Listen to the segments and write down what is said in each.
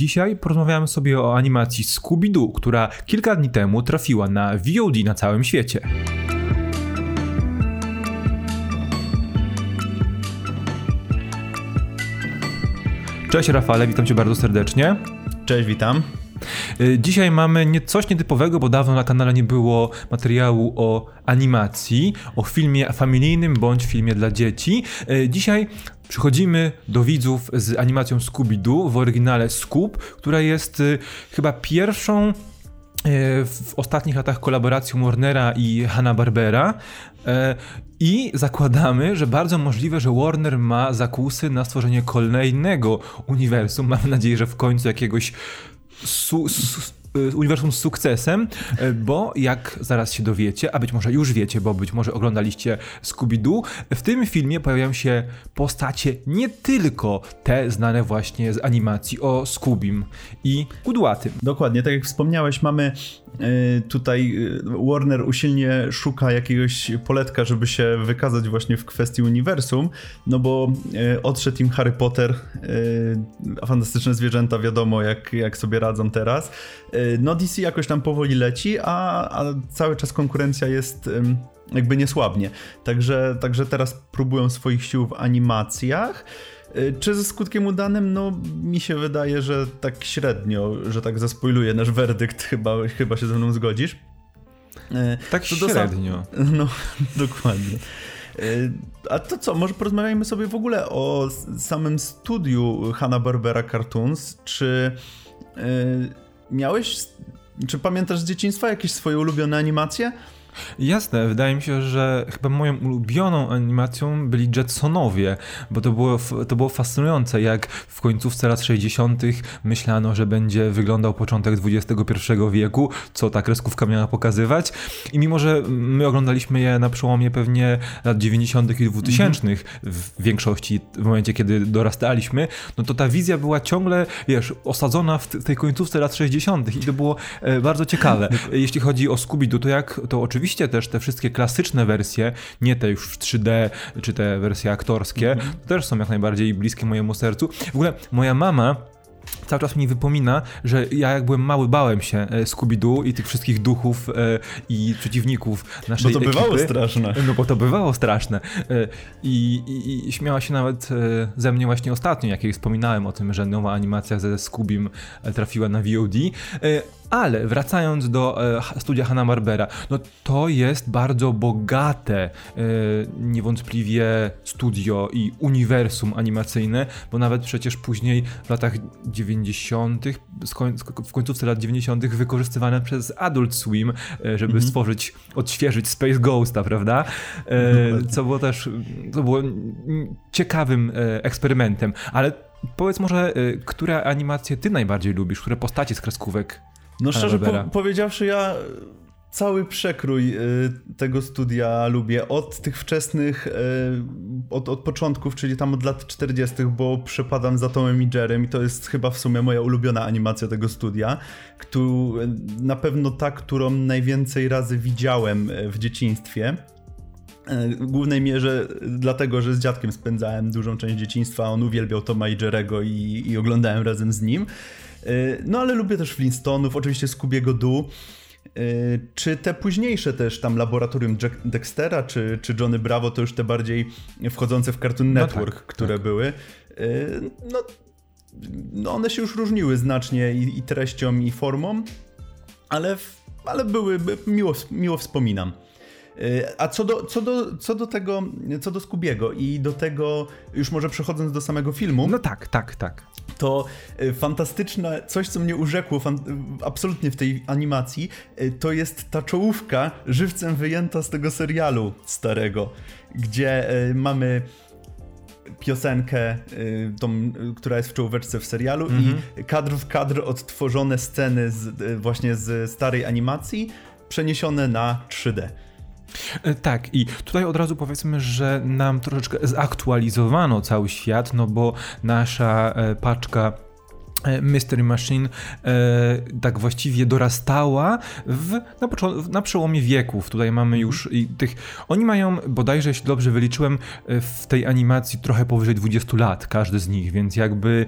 Dzisiaj porozmawiamy sobie o animacji Scooby-Doo, która kilka dni temu trafiła na VOD na całym świecie. Cześć Rafale, witam cię bardzo serdecznie. Cześć, witam. Y, dzisiaj mamy nie, coś nietypowego, bo dawno na kanale nie było materiału o animacji, o filmie familijnym bądź filmie dla dzieci. Y, dzisiaj przychodzimy do widzów z animacją Scooby-Doo w oryginale Scoob, która jest y, chyba pierwszą w ostatnich latach kolaboracją Warnera i Hanna-Barbera. I zakładamy, że bardzo możliwe, że Warner ma zakusy na stworzenie kolejnego uniwersum. Mam nadzieję, że w końcu jakiegoś su, su, Y, uniwersum z sukcesem, y, bo jak zaraz się dowiecie, a być może już wiecie, bo być może oglądaliście Scooby-Doo, w tym filmie pojawiają się postacie nie tylko te znane właśnie z animacji o Scoobim i Kudłatym. Dokładnie, tak jak wspomniałeś, mamy y, tutaj Warner usilnie szuka jakiegoś poletka, żeby się wykazać właśnie w kwestii uniwersum, no bo odszedł im Harry Potter, fantastyczne zwierzęta, wiadomo jak, jak sobie radzą teraz. Y, no DC jakoś tam powoli leci, a, a cały czas konkurencja jest jakby niesłabnie. Także, także teraz próbują swoich sił w animacjach. Y, czy ze skutkiem udanym? No, mi się wydaje, że tak średnio, że tak zaspoiluję nasz werdykt, chyba, chyba się ze mną zgodzisz. Y, tak to średnio. No, dokładnie. A to co, może porozmawiajmy sobie w ogóle o samym studiu Hanna-Barbera Cartoons, czy miałeś, czy pamiętasz z dzieciństwa jakieś swoje ulubione animacje? Jasne, wydaje mi się, że chyba moją ulubioną animacją byli Jetsonowie, bo to było, to było fascynujące, jak w końcówce lat 60. myślano, że będzie wyglądał początek XXI wieku, co ta kreskówka miała pokazywać. I mimo, że my oglądaliśmy je na przełomie pewnie lat 90. i 2000 mm -hmm. w większości, w momencie, kiedy dorastaliśmy, no to ta wizja była ciągle, wiesz, osadzona w tej końcówce lat 60. i to było e, bardzo ciekawe. Jeśli chodzi o Scooby-Doo, to jak, to oczywiście oczywiście też te wszystkie klasyczne wersje, nie te już w 3D, czy te wersje aktorskie, mm -hmm. też są jak najbardziej bliskie mojemu sercu. W ogóle moja mama cały czas mi wypomina, że ja jak byłem mały bałem się e, Scooby-Doo i tych wszystkich duchów e, i przeciwników naszej Bo to ekipy. bywało straszne. No bo to bywało straszne. E, I, i, i śmiała się nawet ze mnie właśnie ostatnio, jak jej wspominałem o tym, że nowa animacja ze Scoobim trafiła na VOD. Ale wracając do e, studia Hanna-Barbera, no to jest bardzo bogate e, niewątpliwie studio i uniwersum animacyjne, bo nawet przecież później w latach 90., w końcówce lat 90. wykorzystywane przez Adult Swim, e, żeby mhm. stworzyć, odświeżyć Space Ghosta, prawda? E, co było też, to było ciekawym e, eksperymentem, ale Powiedz może, e, które animacje ty najbardziej lubisz, które postacie z kreskówek no szczerze po powiedziawszy, ja cały przekrój y, tego studia lubię. Od tych wczesnych, y, od, od początków, czyli tam od lat 40., bo przepadam za Tomem i Jerem i to jest chyba w sumie moja ulubiona animacja tego studia. Któ- na pewno ta, którą najwięcej razy widziałem y, w dzieciństwie. W głównej mierze dlatego, że z dziadkiem spędzałem dużą część dzieciństwa, on uwielbiał Toma i Jerego i, i oglądałem razem z nim. Y, no ale lubię też Flintstonów, oczywiście Scoobiego Doo. Y, czy te późniejsze też, tam Laboratorium Dextera, czy, czy Johnny Bravo, to już te bardziej wchodzące w Cartoon no Network, no tak, które tak. były. Y, no, no one się już różniły znacznie i, i treścią, i formą, ale, ale były, miło, miło wspominam. A co do, co, do, co do tego, co do Skubiego i do tego, już może przechodząc do samego filmu. No tak, tak, tak to e, fantastyczne, coś co mnie urzekło absolutnie w tej animacji, e, to jest ta czołówka żywcem wyjęta z tego serialu starego, gdzie e, mamy piosenkę, tą, która jest w czołóweczce w serialu mm -hmm. i mhm. kadr w kadr odtworzone sceny z, właśnie z starej animacji przeniesione na 3D. E, tak, i tutaj od razu powiedzmy, że nam troszeczkę zaktualizowano cały świat, no bo nasza e, paczka e, Mystery Machine e, tak właściwie dorastała w, na, na przełomie wieków. Tutaj mamy mhm. już i tych. Oni mają bodajże, jeśli dobrze wyliczyłem, w tej animacji trochę powyżej 20 lat, każdy z nich, więc jakby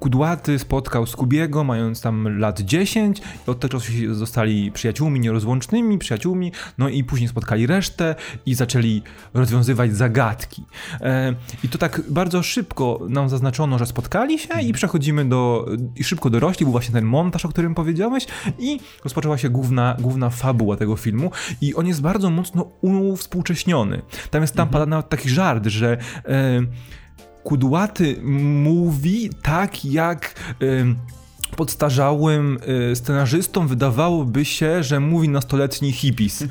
Kudłaty spotkał Skubiego, mając tam lat 10 i od tego czasu zostali przyjaciółmi nierozłącznymi, przyjaciółmi, no i później spotkali resztę i zaczęli rozwiązywać zagadki. E, I to tak bardzo szybko nam zaznaczono, że spotkali się i przechodzimy do, i szybko dorośli, był właśnie ten montaż, o którym powiedziałeś i rozpoczęła się główna, główna fabuła tego filmu i on jest bardzo mocno uwspółcześniony. Tam jest tam mhm. pada nawet taki żart, że e, Kudłaty mówi tak jak... E, podstarzałym y, scenarzystom wydawałoby się, że mówi nastoletni hippies.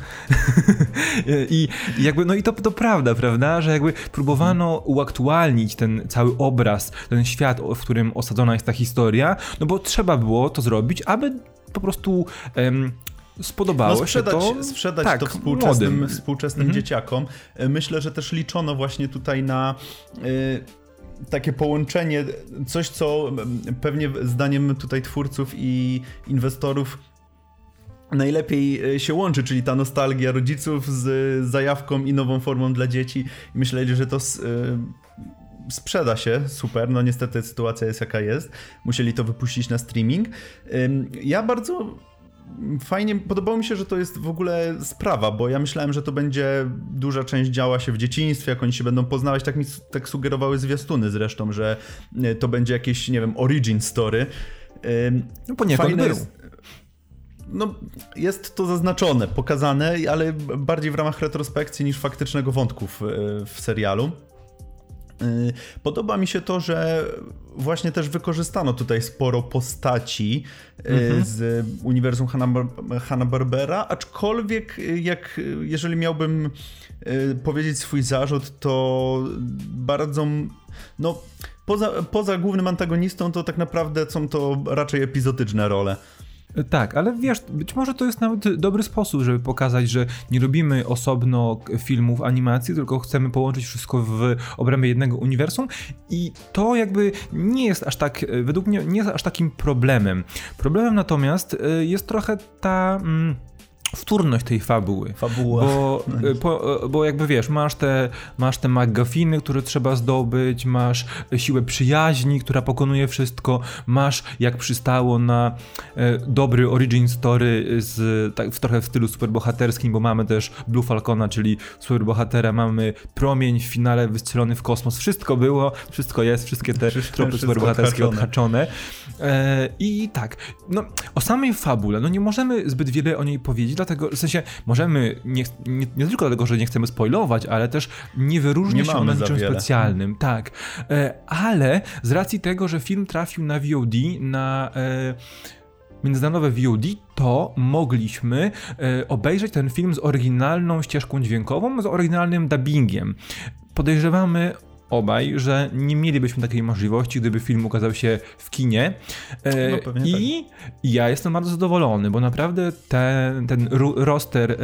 I, I, jakby, no i to, to prawda, prawda, że jakby próbowano uaktualnić ten cały obraz, ten świat, w którym osadzona jest ta historia, no bo trzeba było to zrobić, aby po prostu um, spodobało no sprzedać, się to. Sprzedać tak, to współczesnym, współczesnym mhm. dzieciakom. E, myślę, że też liczono właśnie tutaj na. Takie połączenie, coś co pewnie zdaniem tutaj twórców i inwestorów najlepiej e, się łączy, czyli ta nostalgia rodziców z zajawką i nową formą dla dzieci. I myśleli, że to e, sprzeda się, super, no niestety sytuacja jest jaka jest. Musieli to wypuścić na streaming. Ja bardzo fajnie, podobało mi się, że to jest w ogóle sprawa, bo ja myślałem, że to będzie duża część działa się w dzieciństwie, jak oni się będą poznawać, tak mi tak sugerowały zwiastuny zresztą, że e, to będzie jakieś, nie wiem, origin story. No poniekąd Fajne był. Jest, no, jest to zaznaczone, pokazane, ale bardziej w ramach retrospekcji niż faktycznego wątku w, w serialu. Y, podoba mi się to, że właśnie też wykorzystano tutaj sporo postaci y, mhm. z uniwersum Hanna-Barbera, aczkolwiek y, jak, jeżeli miałbym powiedzieć swój zarzut, to bardzo, no poza, poza głównym antagonistą to tak naprawdę są to raczej epizodyczne role. Tak, ale wiesz, być może to jest nawet dobry sposób, żeby pokazać, że nie robimy osobno filmów, animacji, tylko chcemy połączyć wszystko w obrębie jednego uniwersum i to jakby nie jest aż tak, według mnie nie jest aż takim problemem. Problemem natomiast y, jest trochę ta... Mm, wtórność tej fabuły. Fabuła. Bo, no po, bo jakby wiesz, masz te, masz te McGuffiny, które trzeba zdobyć, masz siłę przyjaźni, która pokonuje wszystko, masz jak przystało na e, dobry origin story z, tak, w trochę w stylu superbohaterskim, bo mamy też Blue Falcona, czyli superbohatera, mamy promień w finale wystrzelony w kosmos, wszystko było, wszystko jest, wszystkie te tropy superbohaterskie odhaczone. E, I tak, no o samej fabule, no nie możemy zbyt wiele o niej powiedzieć, dlatego, w sensie możemy, nie, nie, nie, tylko dlatego, że nie chcemy spoilować, ale też nie wyróżnia nie się ona niczym specjalnym, tak. E, ale z racji tego, że film trafił na VOD, na e, międzynarodowe VOD, to mogliśmy e, obejrzeć ten film z oryginalną ścieżką dźwiękową, z oryginalnym dubbingiem. Podejrzewamy obaj, że nie mielibyśmy takiej możliwości, gdyby film ukazał się w kinie. E, no, I tak. ja jestem bardzo zadowolony, bo naprawdę ten, ten roster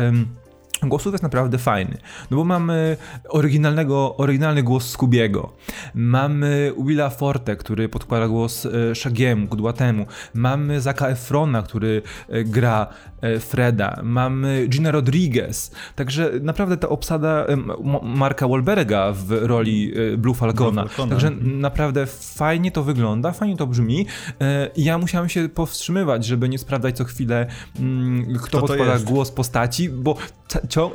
głosów jest naprawdę fajny. No bo mamy oryginalnego, oryginalny głos Skubiego. Mamy Willa Forte, który podkłada głos e, Shagiemu, Kudłatemu. Mamy Zaka Efrona, który e, gra e, Freda. Mamy Gina Rodriguez. Także naprawdę ta obsada Marka Wahlberga w roli Blue Falcona. Blue Falcona. Także naprawdę fajnie to wygląda, fajnie to brzmi. Ja musiałem się powstrzymywać, żeby nie sprawdzać co chwilę, mm, kto, kto podkłada głos postaci, bo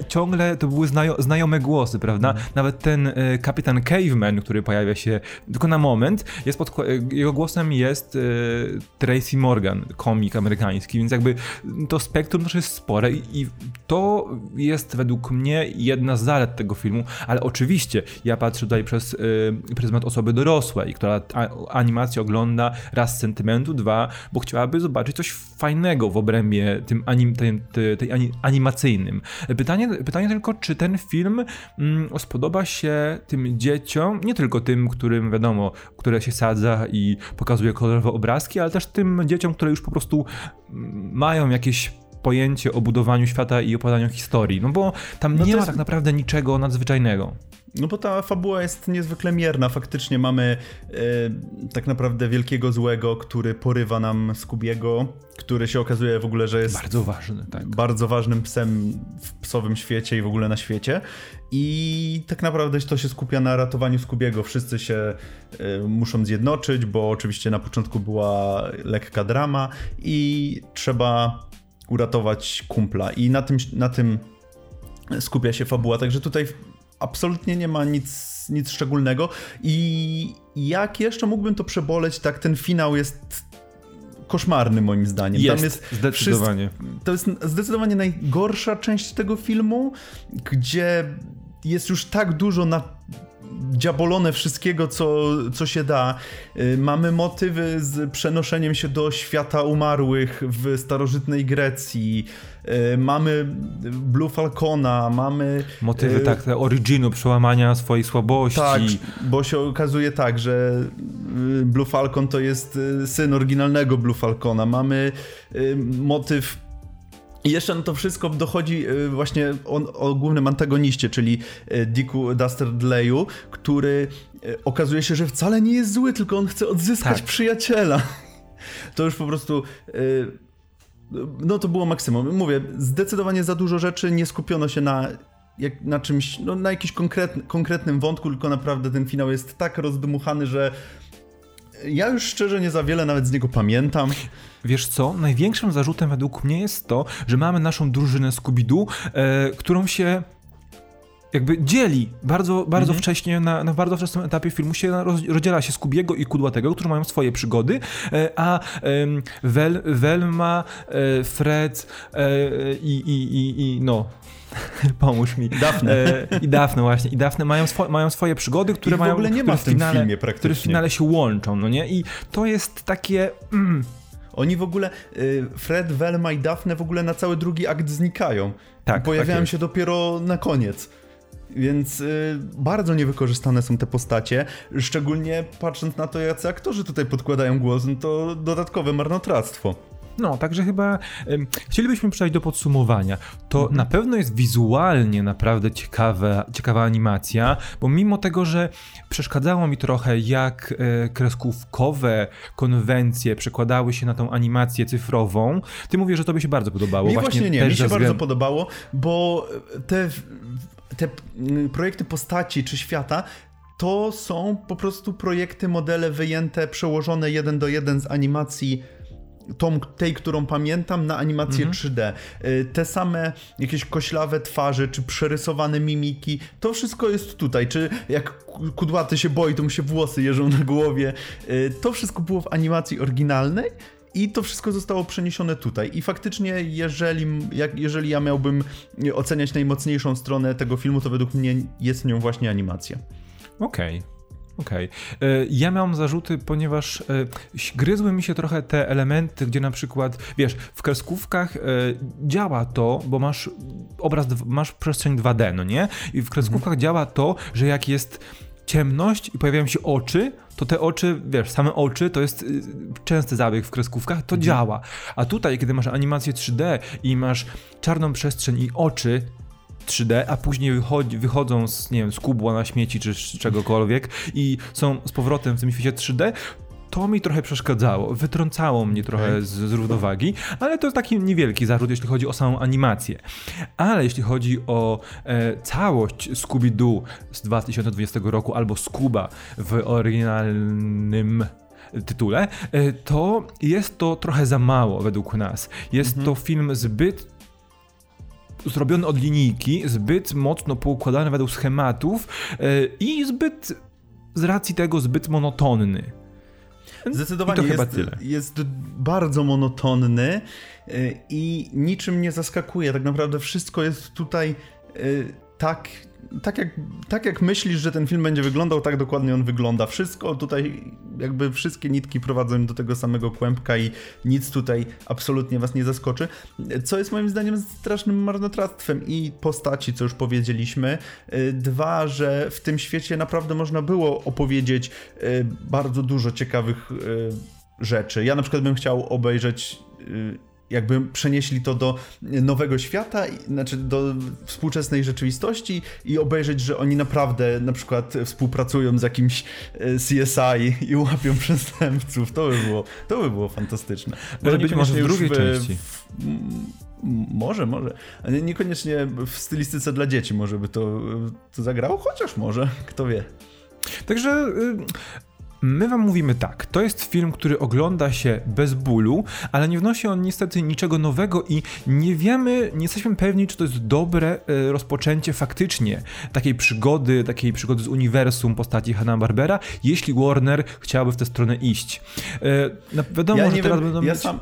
ciągle to były znajo znajome głosy, prawda? Mm. Nawet ten y, kapitan Caveman, który pojawia się tylko na moment, jest pod, jego głosem jest y, Tracy Morgan, komik amerykański, więc jakby to spektrum też jest spore i, to jest według mnie jedna z zalet tego filmu, ale oczywiście ja patrzę tutaj przez pryzmat osoby dorosłej, która animację ogląda raz z sentymentu, dwa, bo chciałaby zobaczyć coś fajnego w obrębie tym, anim, tej, tej animacyjnym. Pytanie, pytanie tylko, czy ten film mm, spodoba się tym dzieciom, nie tylko tym, którym wiadomo, które się sadza i pokazuje kolorowe obrazki, ale też tym dzieciom, które już po prostu mm, mają jakieś pojęcie o budowaniu świata i opowiadaniu historii, no bo tam No nie to ma jest- tak naprawdę niczego nadzwyczajnego. No bo ta fabuła jest niezwykle mierna. Faktycznie mamy e, tak naprawdę wielkiego złego, który porywa nam Skubiego, który się okazuje w ogóle, że jest Bardzo ważny, tak. bardzo ważnym psem w psowym świecie i w ogóle na świecie. I tak naprawdę to się skupia na ratowaniu Skubiego. Wszyscy się y, muszą zjednoczyć, bo oczywiście na początku była lekka drama i trzeba uratować kumpla. I na tym, na tym skupia się fabuła. Także tutaj absolutnie nie ma nic, nic szczególnego. I jak jeszcze mógłbym to przeboleć, tak ten finał jest koszmarny moim zdaniem. Jest, jest zdecydowanie. to jest zdecydowanie najgorsza część tego filmu, gdzie jest już tak dużo na dziabolone wszystkiego, co, co się da. Y, Mamy motywy z przenoszeniem się do świata umarłych w starożytnej Grecji. Y, Mamy Blue Falcona, mamy... Motywy, y, tak, originu, przełamania swojej słabości. tak, bo się okazuje tak, że Blue Falcon to jest syn oryginalnego Blue Falcona. Mamy motyw. I jeszcze na to wszystko dochodzi y, właśnie o, o głównym antagoniście, czyli y, Dicku Dastardleyu, który y, okazuje się, że wcale nie jest zły, tylko on chce odzyskać Tak. przyjaciela. To już po prostu. No to było maksimum. Mówię, zdecydowanie za dużo rzeczy, nie skupiono się na, jak, na czymś, no, na jakimś konkretny, konkretnym wątku, tylko naprawdę ten finał jest tak rozdmuchany, że ja już szczerze nie za wiele nawet z niego pamiętam. Wiesz co? Największym zarzutem według mnie jest to, że mamy naszą drużynę Scooby-Doo, e, którą się jakby dzieli bardzo, bardzo wcześnie, na, na bardzo wczesnym etapie filmu się roz, rozdziela się Skubiego i Kudłatego, którzy mają swoje przygody, e, a Wel, Velma, e, Fred e, i, i, i, i no... Pomóż mi. Dafne. E, I Dafne właśnie. I Dafne mają, swo, mają swoje przygody, które Ich w mają... ogóle nie ma w tym finale, filmie Które w praktycznie. finale się łączą, no nie? I to jest takie... Mm, Oni w ogóle, y, Fred, Velma i Daphne w ogóle na cały drugi akt znikają. Tak, Pojawiają tak się dopiero na koniec. Więc y, bardzo niewykorzystane są te postacie, szczególnie patrząc na to, jacy aktorzy tutaj podkładają głos, no to dodatkowe marnotrawstwo. No, także chyba em, chcielibyśmy przejść do podsumowania. To na pewno jest wizualnie naprawdę ciekawe, ciekawa animacja, bo mimo tego, że przeszkadzało mi trochę, jak e, kreskówkowe konwencje przekładały się na tą animację cyfrową, ty mówisz, że tobie się bardzo podobało. Mi właśnie, nie, też mi się ze bardzo podobało, bo te, te mm, projekty postaci czy świata to są po prostu projekty, modele wyjęte, przełożone jeden do jeden z animacji tą, tej, którą pamiętam, na animację 3D. Y, Te same jakieś koślawe twarze, czy przerysowane mimiki, to wszystko jest tutaj. Czy jak ku- kudłaty się boi, to mu się włosy jeżą na głowie. Y, To wszystko było w animacji oryginalnej. I to wszystko zostało przeniesione tutaj. I faktycznie, jeżeli, jak, jeżeli ja miałbym oceniać najmocniejszą stronę tego filmu, to według mnie jest nią właśnie animacja. Okej. Okej. E, Ja miałem zarzuty, ponieważ e, gryzły mi się trochę te elementy, gdzie na przykład, wiesz, w kreskówkach e, działa to, bo masz obraz, masz przestrzeń 2D, no nie? I w kreskówkach działa to, że jak jest ciemność i pojawiają się oczy, to te oczy, wiesz, same oczy to jest y, częsty zabieg w kreskówkach, to działa. A tutaj, kiedy masz animację 3D i masz czarną przestrzeń i oczy, 3D, a później wychodzi, wychodzą z, nie wiem, z kubła na śmieci czy z czegokolwiek i są z powrotem w tym świecie 3D, to mi trochę przeszkadzało, wytrącało mnie trochę z, z równowagi, ale to jest taki niewielki zarzut, jeśli chodzi o samą animację. Ale jeśli chodzi o e, całość Scooby-Doo z 2020 roku albo Scuba w oryginalnym tytule, e, to jest to trochę za mało według nas. Jest to film zbyt zrobiony od linijki, zbyt mocno poukładany według schematów e, i zbyt z racji tego zbyt monotonny. Zdecydowanie I to chyba jest, tyle. jest bardzo monotonny y, i niczym nie zaskakuje. Tak naprawdę wszystko jest tutaj y, tak, tak, jak, tak jak myślisz, że ten film będzie wyglądał, tak dokładnie on wygląda. Wszystko tutaj, jakby wszystkie nitki prowadzą do tego samego kłębka i nic tutaj absolutnie was nie zaskoczy. Co jest moim zdaniem strasznym marnotrawstwem i postaci, co już powiedzieliśmy. Y, Dwa, że w tym świecie naprawdę można było opowiedzieć y, bardzo dużo ciekawych y, rzeczy. Ja na przykład bym chciał obejrzeć jakby przenieśli to do nowego świata, znaczy do współczesnej rzeczywistości i obejrzeć, że oni naprawdę na przykład współpracują z jakimś e, CSI i łapią przestępców. To by było, to by było fantastyczne. Może być może w drugiej w, części. W, może, może. Nie, niekoniecznie w stylistyce dla dzieci może by to, to zagrało, chociaż może, kto wie. Także y, My wam mówimy tak, to jest film, który ogląda się bez bólu, ale nie wnosi on niestety niczego nowego i nie wiemy, nie jesteśmy pewni, czy to jest dobre e, rozpoczęcie faktycznie takiej przygody, takiej przygody z uniwersum postaci Hanna-Barbera, jeśli Warner chciałaby w tę stronę iść. No, wiadomo, ja że teraz wiem, będą ja mieć... Sam,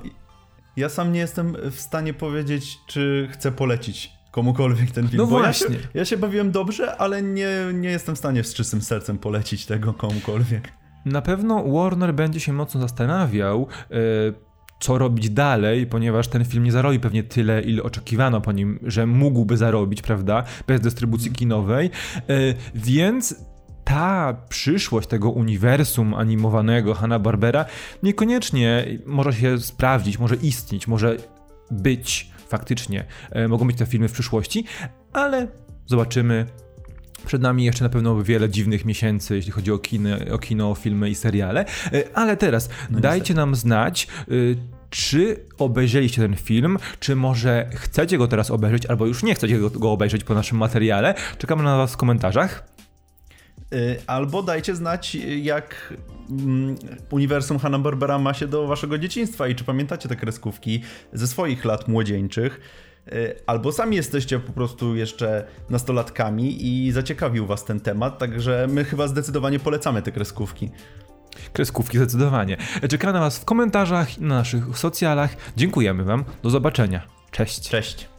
ja sam nie jestem w stanie powiedzieć, czy chcę polecić komukolwiek ten film. No właśnie. Ja się, ja się, bawiłem dobrze, ale nie, nie jestem w stanie z czystym sercem polecić tego komukolwiek. Na pewno Warner będzie się mocno zastanawiał, e, co robić dalej, ponieważ ten film nie zarobi pewnie tyle, ile oczekiwano po nim, że mógłby zarobić, prawda, bez dystrybucji kinowej, e, więc ta przyszłość tego uniwersum animowanego Hanna-Barbera niekoniecznie może się sprawdzić, może istnieć, może być faktycznie. E, mogą być te filmy w przyszłości, ale zobaczymy, przed nami jeszcze na pewno wiele dziwnych miesięcy, jeśli chodzi o kino, o kino filmy i seriale. E, ale teraz no dajcie nam znać, e, czy obejrzeliście ten film, czy może chcecie go teraz obejrzeć, albo już nie chcecie go, go obejrzeć po naszym materiale. Czekamy na Was w komentarzach. E, albo dajcie znać, jak mm, uniwersum Hanna-Barbera ma się do waszego dzieciństwa i czy pamiętacie te kreskówki ze swoich lat młodzieńczych. Y, albo sami jesteście po prostu jeszcze nastolatkami i zaciekawił was ten temat, także my chyba zdecydowanie polecamy te kreskówki. Kreskówki zdecydowanie. Czekamy na was w komentarzach i na naszych socjalach. Dziękujemy wam. Do zobaczenia. Cześć. Cześć.